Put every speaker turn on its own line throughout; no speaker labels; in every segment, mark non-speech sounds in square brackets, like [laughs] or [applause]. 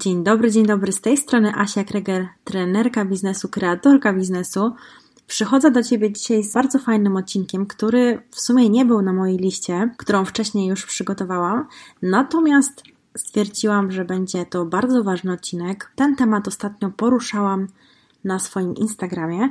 Dzień dobry, dzień dobry. Z tej strony Asia Kreger, trenerka biznesu, kreatorka biznesu. Przychodzę do Ciebie dzisiaj z bardzo fajnym odcinkiem, który w sumie nie był na mojej liście, którą wcześniej już przygotowałam. Natomiast stwierdziłam, że będzie to bardzo ważny odcinek. Ten temat ostatnio poruszałam na swoim Instagramie.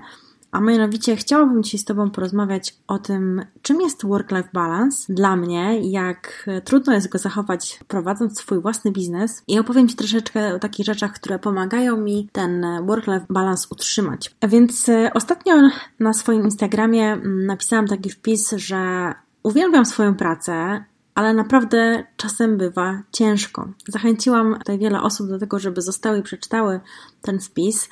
A mianowicie chciałabym dzisiaj z Tobą porozmawiać o tym, czym jest work-life balance dla mnie, jak trudno jest go zachować prowadząc swój własny biznes i opowiem Ci troszeczkę o takich rzeczach, które pomagają mi ten work-life balance utrzymać. Więc e, ostatnio na swoim Instagramie mm, napisałam taki wpis, że uwielbiam swoją pracę, ale naprawdę czasem bywa ciężko. Zachęciłam tutaj wiele osób do tego, żeby zostały i przeczytały ten wpis,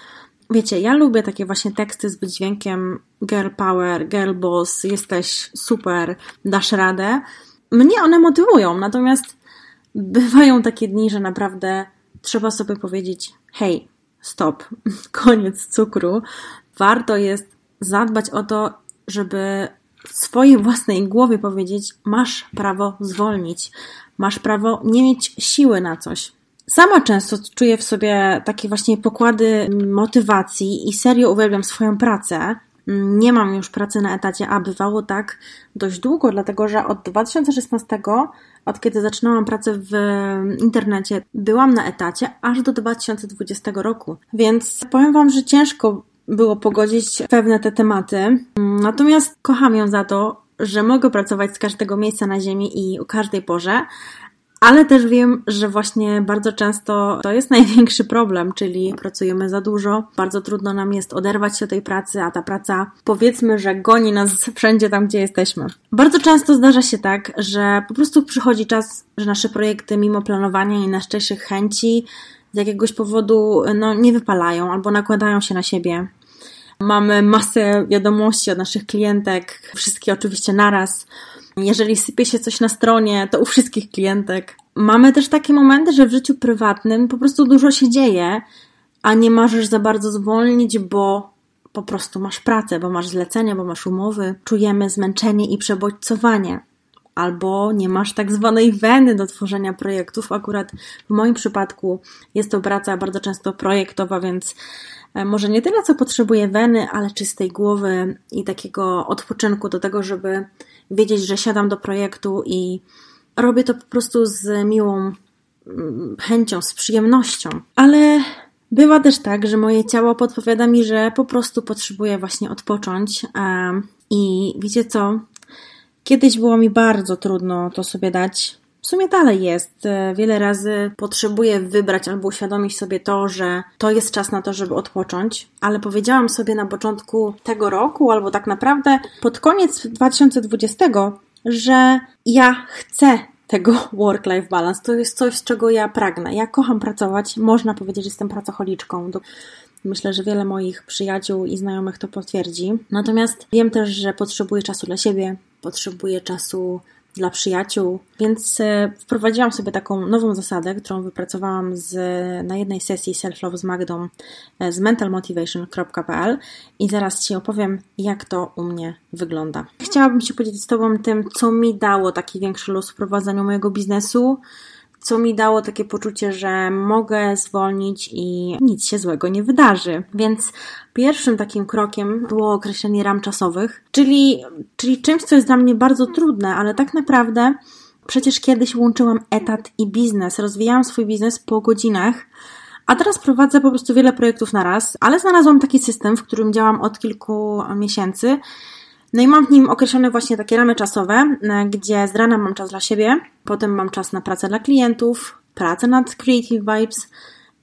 Wiecie, ja lubię takie właśnie teksty z wydźwiękiem girl power, girl boss, jesteś super, dasz radę. Mnie one motywują, natomiast bywają takie dni, że naprawdę trzeba sobie powiedzieć: hej, stop, [laughs] koniec cukru. Warto jest zadbać o to, żeby w swojej własnej głowie powiedzieć: masz prawo zwolnić, masz prawo nie mieć siły na coś. Sama często czuję w sobie takie właśnie pokłady motywacji i serio uwielbiam swoją pracę. Nie mam już pracy na etacie, a bywało tak dość długo, dlatego że od 2016, od kiedy zaczynałam pracę w internecie, byłam na etacie aż do 2020 roku. Więc powiem Wam, że ciężko było pogodzić pewne te tematy. Natomiast kocham ją za to, że mogę pracować z każdego miejsca na Ziemi i o każdej porze, ale też wiem, że właśnie bardzo często to jest [laughs] największy problem, czyli pracujemy za dużo, bardzo trudno nam jest oderwać się tej pracy, a ta praca powiedzmy, że goni nas [laughs] wszędzie tam, gdzie jesteśmy. Bardzo często zdarza się tak, że po prostu przychodzi czas, że nasze projekty, mimo planowania i najszczerszych chęci, z jakiegoś powodu no, nie wypalają albo nakładają się na siebie. Mamy masę wiadomości od naszych klientek, wszystkie oczywiście naraz jeżeli sypie się coś na stronie, to u wszystkich klientek. Mamy też takie momenty, że w życiu prywatnym po prostu dużo się dzieje, a nie możesz za bardzo zwolnić, bo po prostu masz pracę, bo masz zlecenia, bo masz umowy. Czujemy zmęczenie i przebodźcowanie. Albo nie masz tak zwanej weny do tworzenia projektów. Akurat w moim przypadku jest to praca bardzo często projektowa, więc e, może nie tyle, co potrzebuję weny, ale czystej głowy i takiego odpoczynku do tego, żeby wiedzieć, że siadam do projektu i robię to po prostu z miłą mm, chęcią, z przyjemnością. Ale bywa też tak, że moje ciało podpowiada mi, że po prostu potrzebuję właśnie odpocząć. I wiecie co? Kiedyś było mi bardzo trudno to sobie dać. W sumie dalej jest. Wiele razy potrzebuję wybrać albo uświadomić sobie to, że to jest czas na to, żeby odpocząć, ale powiedziałam sobie na początku tego roku, albo tak naprawdę pod koniec 2020, że ja chcę tego [laughs] work-life balance. To jest coś, czego ja pragnę. Ja kocham pracować. Można powiedzieć, że jestem pracocholiczką. Myślę, że wiele moich przyjaciół i znajomych to potwierdzi. Natomiast wiem też, że potrzebuję czasu dla siebie, potrzebuję czasu dla przyjaciół, więc e, wprowadziłam sobie taką nową zasadę, którą wypracowałam z, na jednej sesji Self-Love z Magdą e, z mentalmotivation.pl i zaraz Ci opowiem, jak to u mnie wygląda. Chciałabym się podzielić z Tobą tym, co mi dało taki większy luz w prowadzeniu mojego biznesu, co mi dało takie poczucie, że mogę zwolnić i nic się złego nie wydarzy. Więc pierwszym takim krokiem było określenie ram czasowych, czyli, czyli czymś, co jest dla mnie bardzo trudne, ale tak naprawdę przecież kiedyś łączyłam etat i biznes, rozwijałam swój biznes po godzinach. A teraz prowadzę po prostu wiele projektów na raz, ale znalazłam taki system, w którym działam od kilku miesięcy, no i mam w nim określone właśnie takie ramy czasowe, e, gdzie z rana mam czas dla siebie, potem mam czas na pracę dla klientów, pracę nad Creative Vibes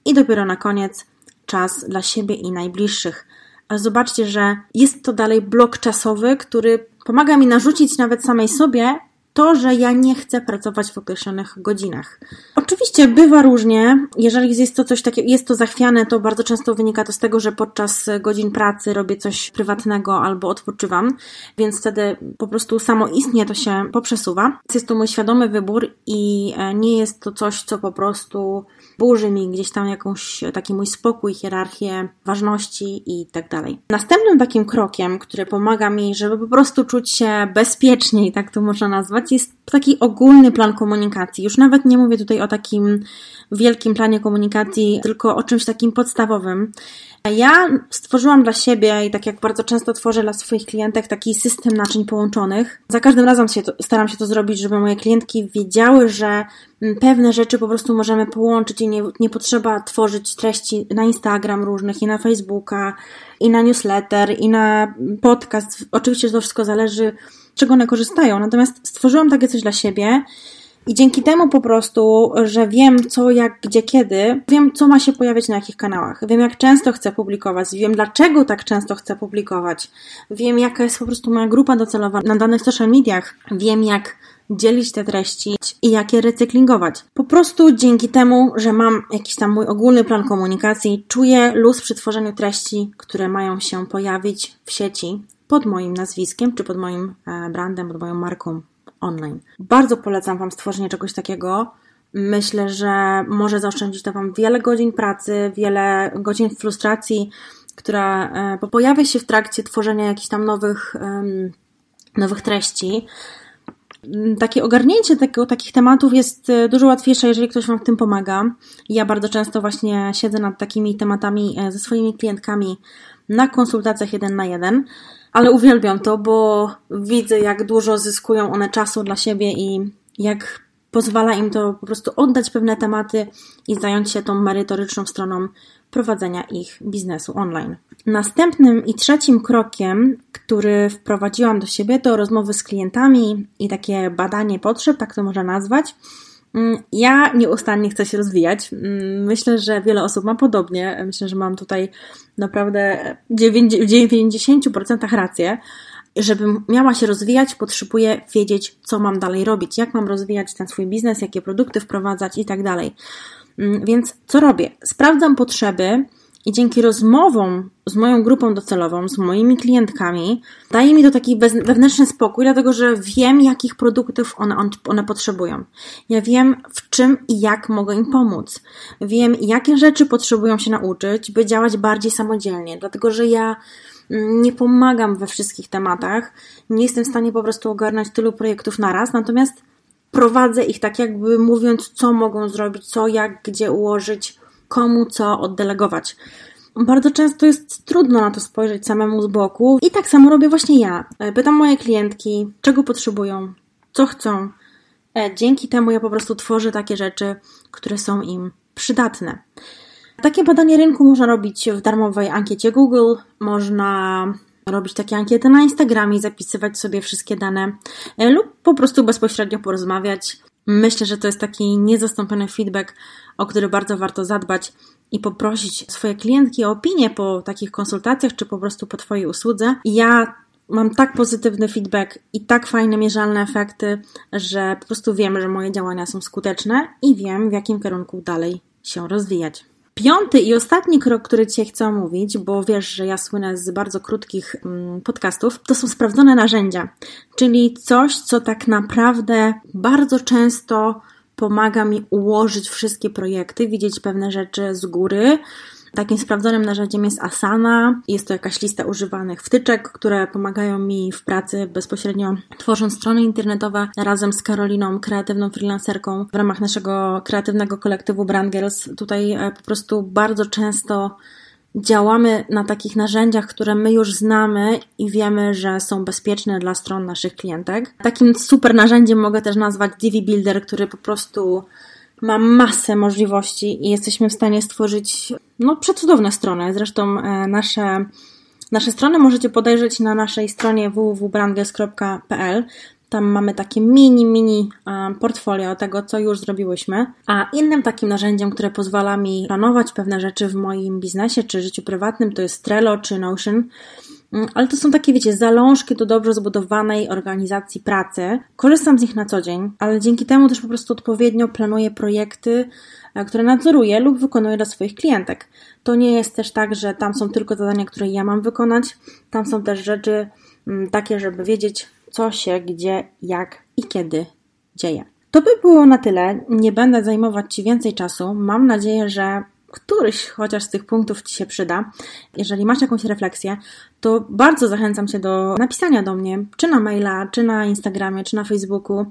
i dopiero na koniec czas dla siebie i najbliższych. Ale zobaczcie, że jest to dalej blok czasowy, który pomaga mi narzucić nawet samej sobie to, że ja nie chcę pracować w określonych godzinach. Oczywiście bywa różnie. Jeżeli jest to coś takiego, jest to zachwiane, to bardzo często wynika to z tego, że podczas godzin pracy robię coś prywatnego albo odpoczywam, więc wtedy po prostu samo istnie to się poprzesuwa. Jest to mój świadomy wybór i e, nie jest to coś, co po prostu burzy mi gdzieś tam jakąś taki mój spokój, hierarchię ważności i tak dalej. Następnym takim krokiem, który pomaga mi, żeby po prostu czuć się bezpiecznie i tak to można nazwać, komunikacji jest taki ogólny plan komunikacji. Już nawet nie mówię tutaj o takim wielkim planie komunikacji, tylko o czymś takim podstawowym. Ja stworzyłam dla siebie i tak jak bardzo często tworzę dla swoich klientek taki system naczyń połączonych. Za każdym razem się to, staram się to zrobić, żeby moje klientki wiedziały, że pewne rzeczy po prostu możemy połączyć i nie, nie potrzeba tworzyć treści na Instagram różnych i na Facebooka i na newsletter i na podcast. Oczywiście to wszystko zależy, czego one korzystają. Natomiast stworzyłam takie coś dla siebie i dzięki temu po prostu, że wiem co, jak, gdzie, kiedy, wiem co ma się pojawiać na jakich kanałach, wiem jak często chcę publikować, wiem dlaczego tak często chcę publikować, wiem jaka jest po prostu moja grupa docelowa na danych social mediach, wiem jak dzielić te treści i jak je recyklingować. Po prostu dzięki temu, że mam jakiś tam mój ogólny plan komunikacji, czuję luz przy tworzeniu treści, które mają się pojawić w sieci pod moim nazwiskiem, czy pod moim e, brandem, pod moją marką online. Bardzo polecam Wam stworzenie czegoś takiego. Myślę, że może zaoszczędzić to Wam wiele godzin pracy, wiele godzin frustracji, która e, pojawia się w trakcie tworzenia jakichś tam nowych, nowych treści. Takie ogarnięcie tego, takich tematów jest e, dużo łatwiejsze, jeżeli ktoś Wam w tym pomaga. Ja bardzo często właśnie siedzę nad takimi tematami ze swoimi klientkami na konsultacjach jeden na jeden ale uwielbiam to, bo widzę, jak dużo zyskują one czasu dla siebie i jak pozwala im to po prostu oddać pewne tematy i zająć się tą merytoryczną stroną prowadzenia ich biznesu online. Następnym i trzecim krokiem, który wprowadziłam do siebie, to rozmowy z klientami i takie badanie potrzeb, tak to można nazwać. Mm, ja nieustannie chcę się rozwijać. Mm, myślę, że wiele osób ma podobnie. Myślę, że mam tutaj naprawdę w 90% rację. Żebym miała się rozwijać, potrzebuję wiedzieć, co mam dalej robić, jak mam rozwijać ten swój biznes, jakie produkty wprowadzać i tak dalej. Mm, więc co robię? Sprawdzam potrzeby, i dzięki rozmowom z moją grupą docelową, z moimi klientkami, daje mi to taki wewnętrzny spokój, dlatego że wiem, jakich produktów one, one potrzebują. Ja wiem, w czym i jak mogę im pomóc. Wiem, jakie rzeczy potrzebują się nauczyć, by działać bardziej samodzielnie, dlatego że ja mm, nie pomagam we wszystkich tematach, nie jestem w stanie po prostu ogarnąć tylu projektów naraz, natomiast prowadzę ich tak jakby mówiąc, co mogą zrobić, co, jak, gdzie ułożyć, komu co oddelegować. Bardzo często jest trudno na to spojrzeć samemu z boku i tak samo robię właśnie ja. E, pytam moje klientki, czego potrzebują, co chcą. E, dzięki temu ja po prostu tworzę takie rzeczy, które są im przydatne. Takie badanie rynku można robić w darmowej ankiecie Google, można robić takie ankiety na Instagramie, zapisywać sobie wszystkie dane e, lub po prostu bezpośrednio porozmawiać. Myślę, że to jest taki niezastąpiony feedback, o który bardzo warto zadbać i poprosić swoje klientki o opinię po takich konsultacjach, czy po prostu po Twojej usłudze. Ja mam tak pozytywny feedback i tak fajne, mierzalne efekty, że po prostu wiem, że moje działania są skuteczne i wiem, w jakim kierunku dalej się rozwijać. Piąty i ostatni krok, który Cię chcę omówić, bo wiesz, że ja słynę z bardzo krótkich mm, podcastów, to są sprawdzone narzędzia, czyli coś, co tak naprawdę bardzo często pomaga mi ułożyć wszystkie projekty, widzieć pewne rzeczy z góry, Takim sprawdzonym narzędziem jest Asana. Jest to jakaś lista używanych wtyczek, które pomagają mi w pracy bezpośrednio tworząc strony internetowe razem z Karoliną, kreatywną freelancerką w ramach naszego kreatywnego kolektywu Brand Girls. Tutaj e, po prostu bardzo często działamy na takich narzędziach, które my już znamy i wiemy, że są bezpieczne dla stron naszych klientek. Takim super narzędziem mogę też nazwać Divi Builder, który po prostu ma masę możliwości i jesteśmy w stanie stworzyć no, przecudowne strony. Zresztą e, nasze, nasze strony możecie podejrzeć na naszej stronie www.brandges.pl. Tam mamy takie mini, mini e, portfolio tego, co już zrobiłyśmy. A innym takim narzędziem, które pozwala mi planować pewne rzeczy w moim biznesie czy życiu prywatnym, to jest Trello czy Notion. Mm, ale to są takie, wiecie, zalążki do dobrze zbudowanej organizacji pracy. Korzystam z nich na co dzień, ale dzięki temu też po prostu odpowiednio planuję projekty, e, które nadzoruję lub wykonuję dla swoich klientek. To nie jest też tak, że tam są tylko zadania, które ja mam wykonać. Tam są też rzeczy mm, takie, żeby wiedzieć, co się, gdzie, jak i kiedy dzieje. To by było na tyle. Nie będę zajmować Ci więcej czasu. Mam nadzieję, że któryś chociaż z tych punktów Ci się przyda, jeżeli masz jakąś refleksję, to bardzo zachęcam Cię do napisania do mnie, czy na maila, czy na Instagramie, czy na Facebooku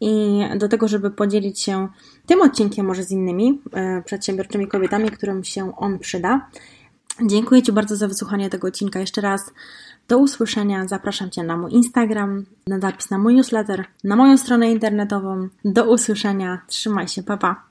i do tego, żeby podzielić się tym odcinkiem może z innymi e, przedsiębiorczymi kobietami, którym się on przyda. Dziękuję Ci bardzo za wysłuchanie tego odcinka jeszcze raz. Do usłyszenia. Zapraszam Cię na mój Instagram, na zapis na mój newsletter, na moją stronę internetową. Do usłyszenia. Trzymaj się, papa.